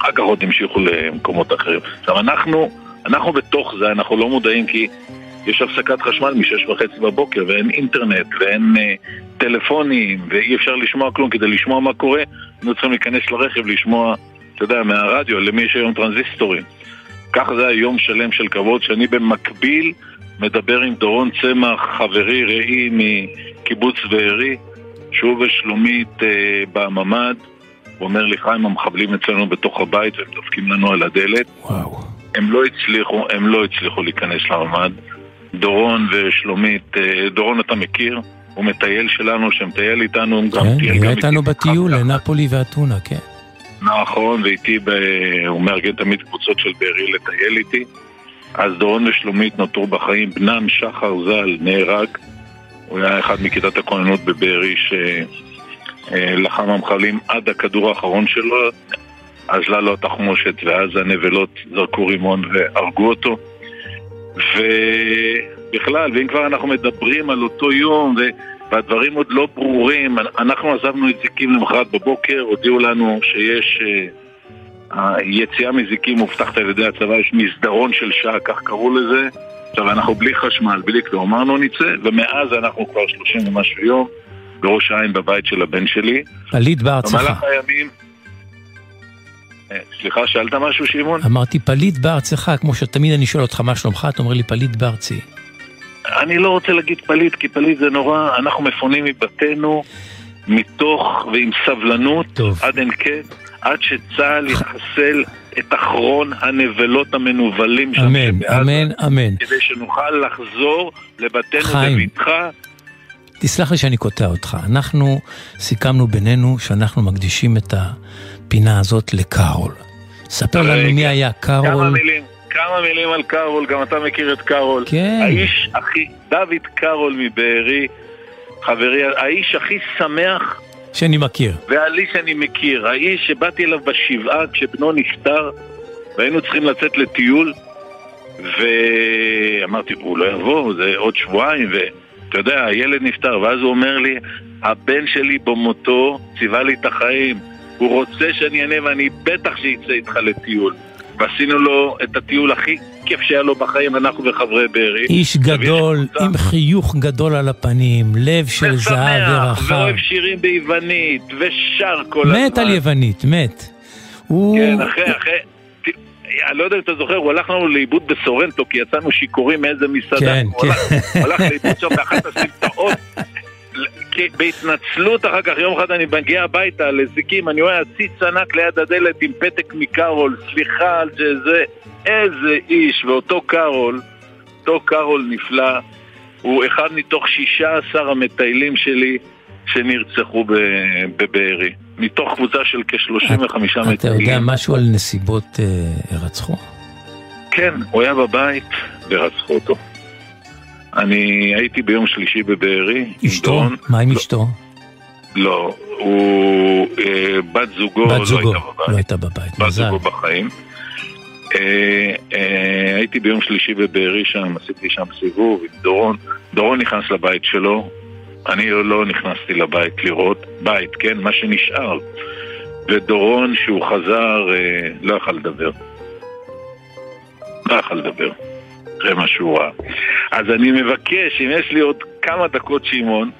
J: אחר כך עוד המשיכו למקומות אחרים. עכשיו אנחנו, אנחנו בתוך זה, אנחנו לא מודעים כי יש הפסקת חשמל משש וחצי בבוקר ואין אינטרנט ואין אה, טלפונים ואי אפשר לשמוע כלום כדי לשמוע מה קורה היינו צריכים להיכנס לרכב לשמוע, אתה יודע, מהרדיו, למי יש היום טרנזיסטורים ככה זה היה יום שלם של כבוד שאני במקביל מדבר עם דורון צמח, חברי, רעי מקיבוץ בארי שהוא ושלומית אה, בממ"ד הוא אומר לי, חיים, המחבלים אצלנו בתוך הבית והם דופקים לנו על הדלת.
D: וואו.
J: הם לא הצליחו, הם לא הצליחו להיכנס לממ"ד. דורון ושלומית, אה, דורון אתה מכיר? הוא מטייל שלנו שמטייל איתנו, הוא גם
D: כן,
J: טייל
D: היה
J: גם
D: איתנו
J: איתי
D: בטיול
J: ביחד.
D: לנפולי ואתונה, כן.
J: נכון, ואיתי, ב... הוא מארגן תמיד קבוצות של בארי לטייל איתי. אז דורון ושלומית נותרו בחיים, בנם שחר ז"ל נהרג. הוא היה אחד מכיתת הכוננות בבארי שלחם המחבלים עד הכדור האחרון שלו, אזלה לו התחמושת ואז הנבלות זרקו רימון והרגו אותו. ובכלל, ואם כבר אנחנו מדברים על אותו יום ו... והדברים עוד לא ברורים, אנחנו עזבנו את זיקים למחרת בבוקר, הודיעו לנו שיש... אה, היציאה מזיקים מובטחת על ידי הצבא, יש מסדרון של שעה, כך קראו לזה. עכשיו אנחנו בלי חשמל, בלי כלום, אמרנו נצא, ומאז אנחנו כבר 30 ומשהו יום בראש העין בבית של הבן שלי.
D: פליט בארצך.
J: במהלך הימים... אה, סליחה, שאלת משהו, שמעון?
D: אמרתי פליט בארצך, כמו שתמיד אני שואל אותך מה שלומך, אתה אומר לי פליט בארצי.
J: אני לא רוצה להגיד פליט, כי פליט זה נורא, אנחנו מפונים מבתינו מתוך ועם סבלנות
D: טוב.
J: עד אין קץ, עד שצה"ל יחסל את אחרון הנבלות המנוולים שם
D: אמן,
J: שבעזה,
D: אמן, אמן.
J: כדי שנוכל לחזור לבתינו
D: חיים.
J: בבטחה.
D: תסלח לי שאני קוטע אותך. אנחנו סיכמנו בינינו שאנחנו מקדישים את הפינה הזאת לקארול. ספר לנו מי היה
J: כמה
D: קארול.
J: מילים, כמה מילים על קארול, גם אתה מכיר את קארול.
D: כן.
J: האיש הכי, דוד קארול מבארי, חברי, האיש הכי שמח
D: שאני מכיר.
J: והאיש שאני מכיר. האיש שבאתי אליו בשבעה כשבנו נפטר, והיינו צריכים לצאת לטיול, ואמרתי, הוא לא יבוא, זה עוד שבועיים, ואתה יודע, הילד נפטר, ואז הוא אומר לי, הבן שלי במותו ציווה לי את החיים. הוא רוצה שאני אענה ואני בטח שיצא איתך לטיול. ועשינו לו את הטיול הכי כיף שהיה לו בחיים, אנחנו וחברי בארי.
D: איש גדול, עם חיוך גדול על הפנים, לב של זהב ורחב.
J: ואוהב שירים ביוונית, ושר כל הזמן.
D: מת על יוונית, מת. הוא...
J: כן, אחרי, אחרי... אני לא יודע אם אתה זוכר, הוא הלך לנו לאיבוד בסורנטו, כי יצאנו שיכורים מאיזה מסעדה.
D: כן, כן.
J: הוא הלך לאיבוד שם באחת הסמטאות. בהתנצלות אחר כך, יום אחד אני מגיע הביתה לזיקים, אני רואה עציץ ענק ליד הדלת עם פתק מקארול, סליחה על שזה, איזה איש, ואותו קארול, אותו קארול נפלא, הוא אחד מתוך 16 המטיילים שלי שנרצחו בבארי. מתוך קבוצה של כ-35 מטיילים.
D: אתה יודע משהו על נסיבות אה, הירצחו?
J: כן, הוא היה בבית ורצחו אותו. אני הייתי ביום שלישי בבארי.
D: אשתו? מה עם
J: לא,
D: אשתו?
J: לא, הוא... אה, בת זוגו
D: בת
J: לא
D: זוגו. לא הייתה בבית,
J: בת. זוגו בחיים. אה, אה, הייתי ביום שלישי בבארי שם, עשיתי שם סיבוב עם דורון. דורון נכנס לבית שלו, אני לא נכנסתי לבית לראות, בית, כן, מה שנשאר. ודורון, שהוא חזר, לא יכל לדבר. לא יכל לדבר. מה שהוא ראה. אז אני מבקש, אם יש לי עוד כמה דקות, שמעון,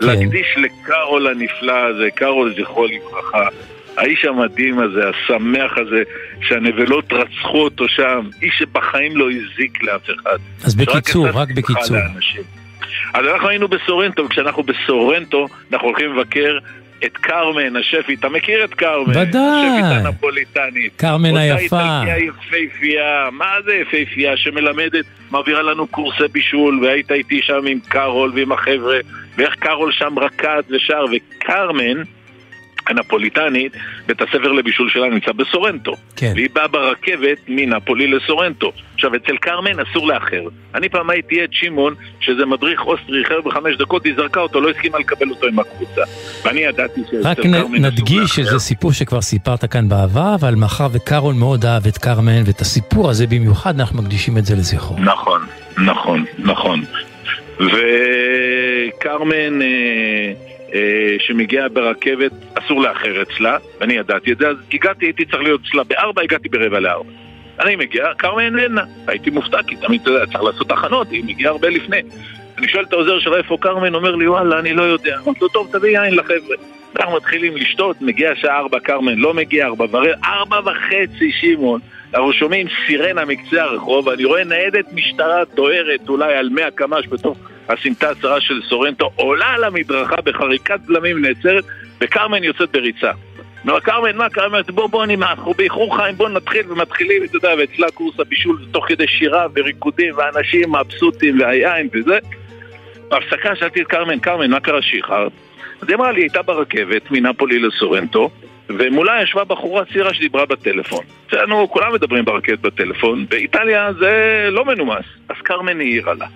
D: כן.
J: להקדיש לקארול הנפלא הזה, קארול זכרו לברכה, האיש המדהים הזה, השמח הזה, שהנבלות רצחו אותו שם, איש שבחיים לא הזיק לאף אחד.
D: אז בקיצור, רק
J: שמחה
D: בקיצור.
J: לאנשים. אז אנחנו היינו בסורנטו, וכשאנחנו בסורנטו, אנחנו הולכים לבקר את קרמן, השפית. אתה מכיר את קרמן?
D: ודאי.
J: השפית הנפוליטנית.
D: קרמן היפה.
J: אותה איטלקיה יפהפייה, מה זה יפהפייה? שמלמדת, מעבירה לנו קורסי בישול, והיית איתי שם עם קארול ועם החבר'ה, ואיך קארול שם רקד ושר, וקרמן... הנפוליטנית, בית הספר לבישול שלה נמצא בסורנטו.
D: כן.
J: והיא באה ברכבת מנפולי לסורנטו. עכשיו, אצל קרמן אסור לאחר. אני פעם הייתי את שמעון, שזה מדריך אוסטרי איחר בחמש דקות, היא זרקה אותו, לא הסכימה לקבל אותו עם הקבוצה. ואני ידעתי שאצל
D: רק
J: קרמן
D: נ-
J: אסור
D: נדגיש
J: לאחר.
D: שזה סיפור שכבר סיפרת כאן בעבר, אבל מאחר וקארול מאוד אהב את קרמן ואת הסיפור הזה במיוחד, אנחנו מקדישים את זה לזכרו.
J: נכון, נכון, נכון. וקרמן, אה, אה, שמגיעה ברכבת, אסור לאחר אצלה, ואני ידעתי את זה, אז הגעתי, הייתי צריך להיות אצלה בארבע, הגעתי ברבע לארבע. אני מגיע, קרמן איננה. הייתי מופתע, כי תמיד, צריך לעשות הכנות, היא מגיעה הרבה לפני. אני שואל את העוזר שלה איפה קרמן, אומר לי, וואלה, אני לא יודע. אמרתי לו, טוב, תביא יין לחבר'ה. אנחנו מתחילים לשתות, מגיע שעה ארבע, קרמן לא מגיע, ארבע ורבע, ארבע וחצי, שמעון. אנחנו שומעים סירנה מקצה הרחוב, אני רואה ניידת משטרה דוהרת אולי על 100 קמ"ש בתוך הסמטה הצרה של סורנטו, עולה על המדרכה בחריקת בלמים נעצרת, וקרמן יוצאת בריצה. אומר, קרמן, מה קרמן? בוא, בוא, אני, אנחנו באיחור חיים, בוא נתחיל, ומתחילים, אתה יודע, ואצלה קורס הבישול תוך כדי שירה וריקודים, ואנשים מבסוטים, והיין וזה. בהפסקה שאלתי את קרמן, קרמן, מה קרה שאיחרת? אז היא אמרה לי, היא הייתה ברכבת מנפולי לסורנטו, ומולה ישבה בחורה צעירה שדיברה בטלפון. אצלנו כולם מדברים ברכבת בטלפון, באיטליה זה לא מנומס. אז קרמן העירה לה.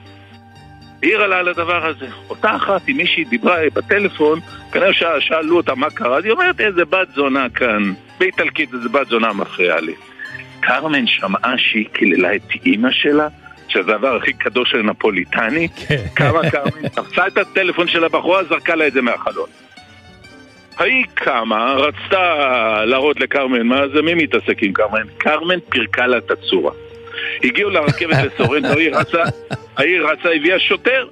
J: העירה לה על הדבר הזה. אותה אחת, עם מישהי דיברה בטלפון, כנראה ש- שאלו אותה מה קרה, אז היא אומרת, איזה בת זונה כאן, באיטלקית איזה בת זונה מפריעה לי. קרמן שמעה שהיא קיללה את אימא שלה, שזה הדבר הכי קדוש של נפוליטני, קמה קרמן, תפסה את הטלפון של הבחורה, זרקה לה את זה מהחלון. ההיא קמה, רצתה להראות לקרמן, מה זה, מי מתעסק עם קרמן? קרמן פירקה לה את הצורה. הגיעו לרכבת לסורנטו, היא רצה, ההיא רצה, הביאה שוטר.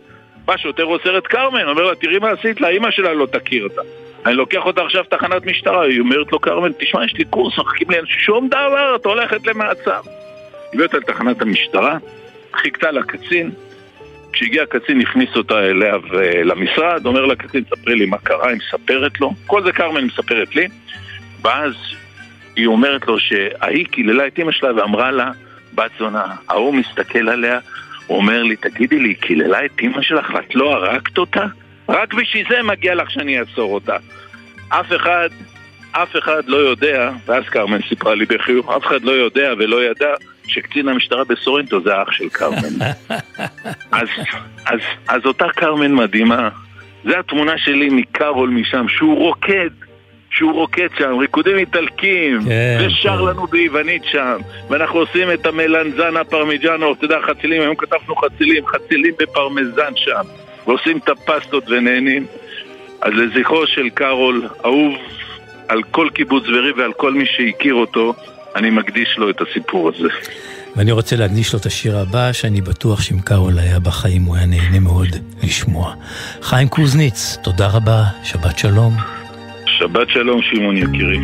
J: בא שוטר עוצר את קרמן, אומר לה, תראי מה עשית לה, אמא שלה לא תכיר אותה. אני לוקח אותה עכשיו תחנת משטרה, היא אומרת לו, קרמן, תשמע, יש לי קורס, מחכים לי שום דבר, את הולכת למעצר. הביא אותה לתחנת המשטרה, חיכתה לקצין, כשהגיע הקצין הכניס אותה אליה למשרד, אומר לקצין, ספרי לי מה קרה, היא מספרת לו, כל זה קרמן מספרת לי, ואז היא אומרת לו שההיא קיללה את אמא שלה ואמרה לה, בת זונה, ההוא מסתכל עליה, הוא אומר לי, תגידי לי, היא קיללה את אמא שלך ואת לא הרגת אותה? רק בשביל זה מגיע לך שאני אעצור אותה. אף אחד
K: אף אחד לא יודע, ואז כרמן סיפרה לי בחיוך, אף אחד לא יודע ולא ידע שקצין המשטרה בסורנטו זה האח של כרמן. אז, אז, אז אותה כרמן מדהימה, זה התמונה שלי מקרול משם, שהוא רוקד, שהוא רוקד שם, ריקודים איטלקים,
D: כן,
K: ושר
D: כן.
K: לנו ביוונית שם, ואנחנו עושים את המלנזנה פרמיג'אנו, אתה יודע, חצילים, היום כתבנו חצילים, חצילים בפרמזן שם, ועושים את הפסטות ונהנים. אז לזכרו של קארול, אהוב על כל קיבוץ בארי ועל כל מי שהכיר אותו, אני מקדיש לו את הסיפור הזה.
D: ואני רוצה להקדיש לו את השיר הבא, שאני בטוח שאם קארול היה בחיים הוא היה נהנה מאוד לשמוע. חיים קוזניץ, תודה רבה, שבת שלום.
K: שבת שלום, שמעון יקירי.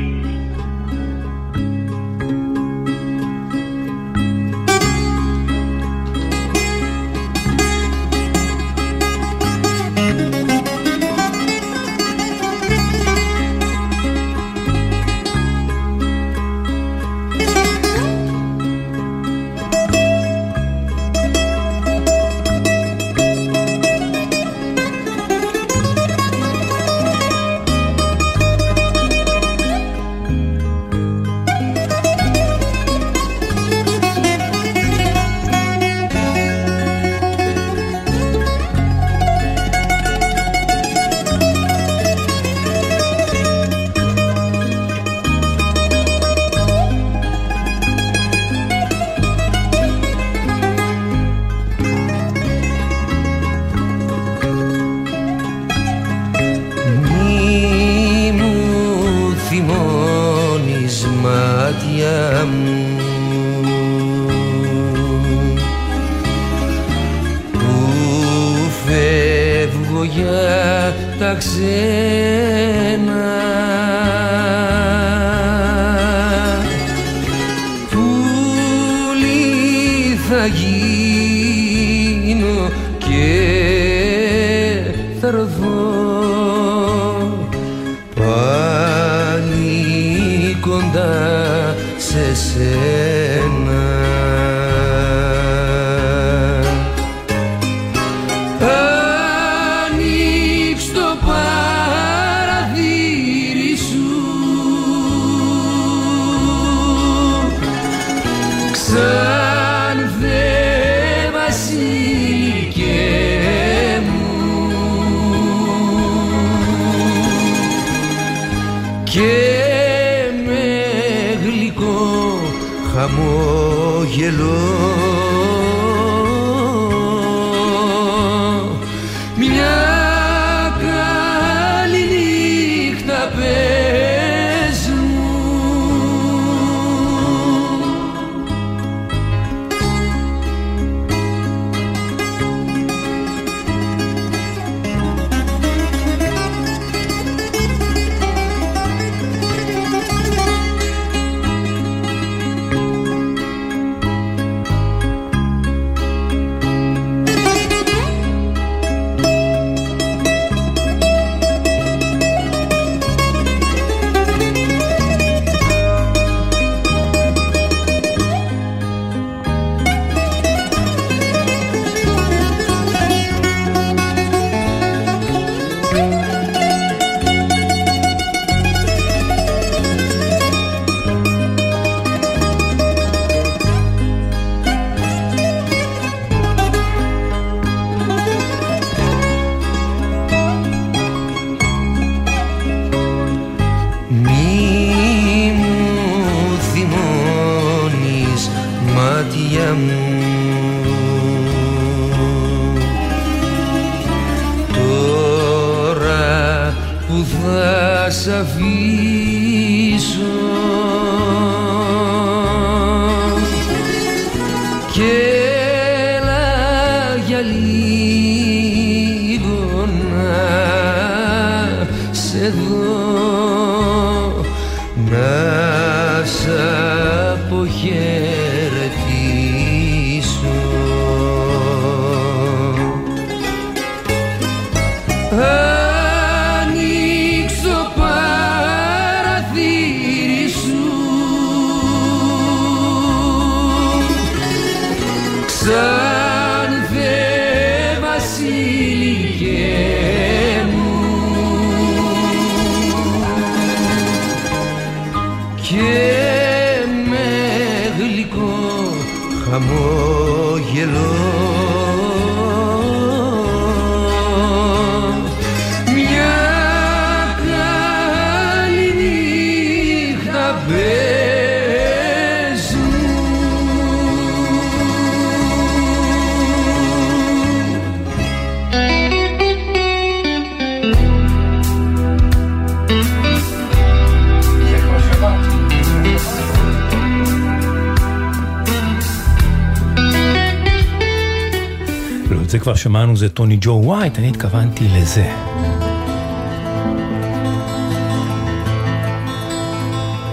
D: לא, את זה כבר שמענו, זה טוני ג'ו ווייט, אני התכוונתי לזה.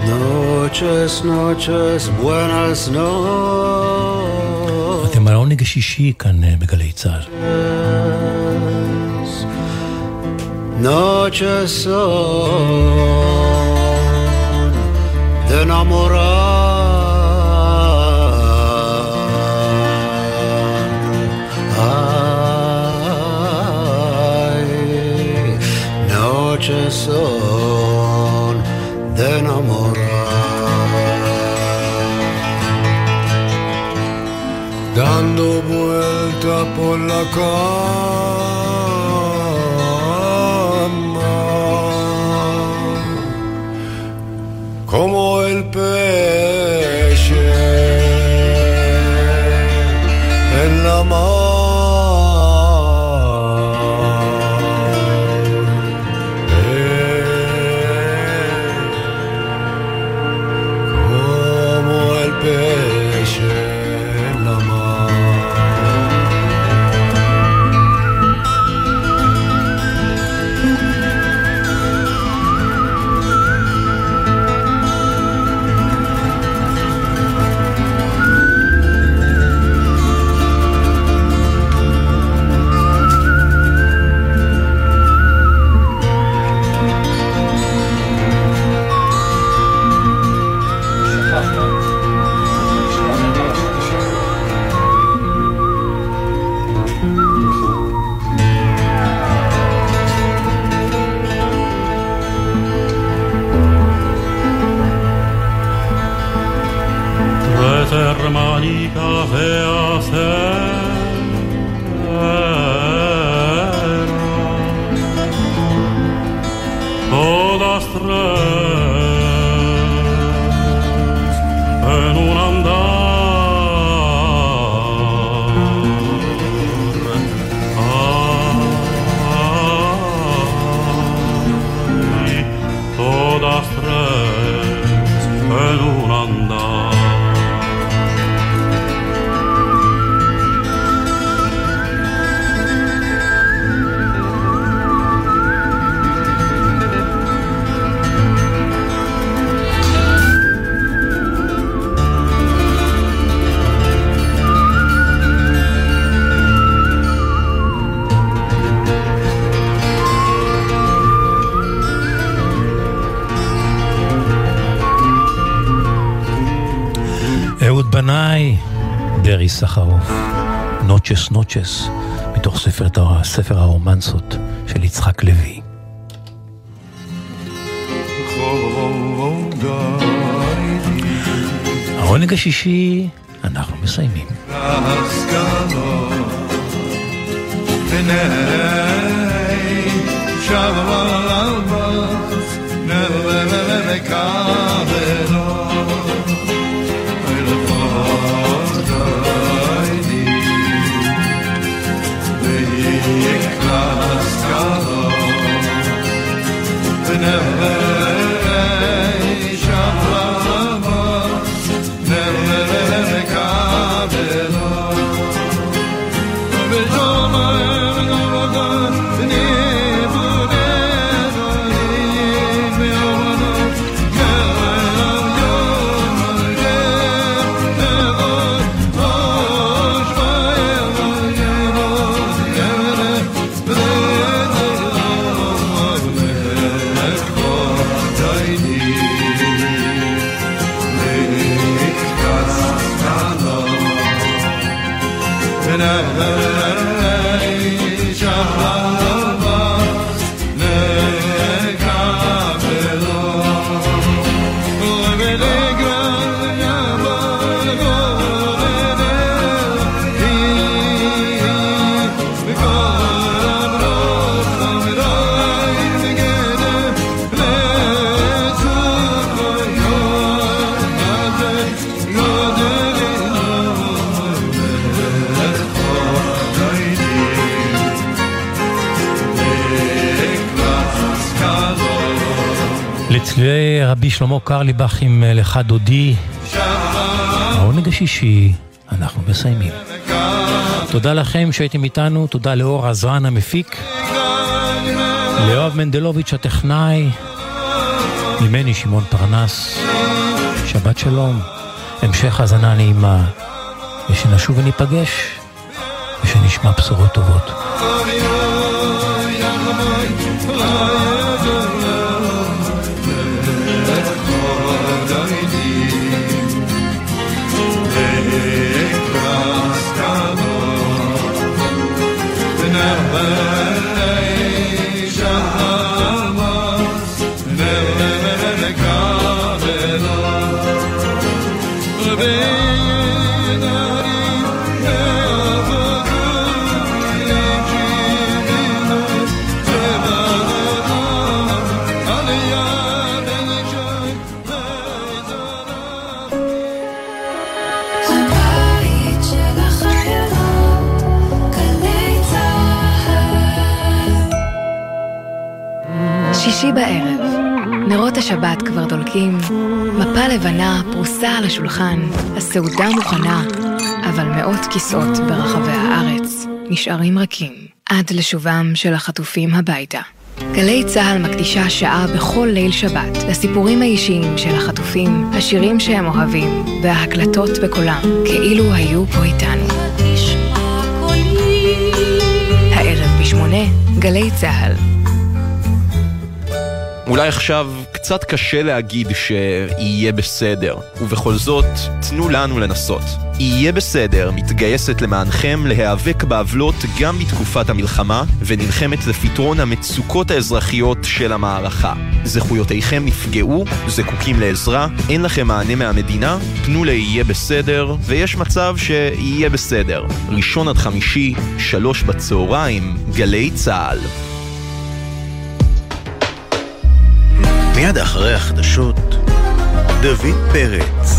L: Noches, noches, buenas noches
D: אתם על העונג השישי כאן אה, בגלי צה"ל.
L: Noches son de enamorar. Noches son de enamorar. Dando vuelta por la cama como el peche en la mar.
D: נוצ'ס נוצ'ס, מתוך ספר, ספר הרומנסות של יצחק לוי. העונג השישי, אנחנו מסיימים.
L: Thank you.
D: שלמה קרליבך עם אה, לך דודי, העונג השישי, אנחנו מסיימים. תודה לכם שהייתם איתנו, תודה לאור עזרן המפיק, ליואב מנדלוביץ' הטכנאי, ממני שמעון פרנס, שבת שלום, המשך האזנה נעימה, ושנשוב וניפגש, ושנשמע בשורות טובות.
M: דולקים, מפה לבנה פרוסה על השולחן, הסעודה מוכנה, אבל מאות כיסאות ברחבי הארץ נשארים רכים עד לשובם של החטופים הביתה. גלי צה"ל מקדישה שעה בכל ליל שבת לסיפורים האישיים של החטופים, השירים שהם אוהבים וההקלטות בקולם, כאילו היו פה איתנו. הערב בשמונה, גלי צה"ל.
N: אולי עכשיו קצת קשה להגיד שיהיה בסדר, ובכל זאת, תנו לנו לנסות. יהיה בסדר מתגייסת למענכם להיאבק בעוולות גם בתקופת המלחמה, ונלחמת לפתרון המצוקות האזרחיות של המערכה. זכויותיכם נפגעו, זקוקים לעזרה, אין לכם מענה מהמדינה, פנו ליהיה בסדר, ויש מצב שיהיה בסדר. ראשון עד חמישי, שלוש בצהריים, גלי צה"ל.
O: מיד אחרי החדשות, דוד פרץ.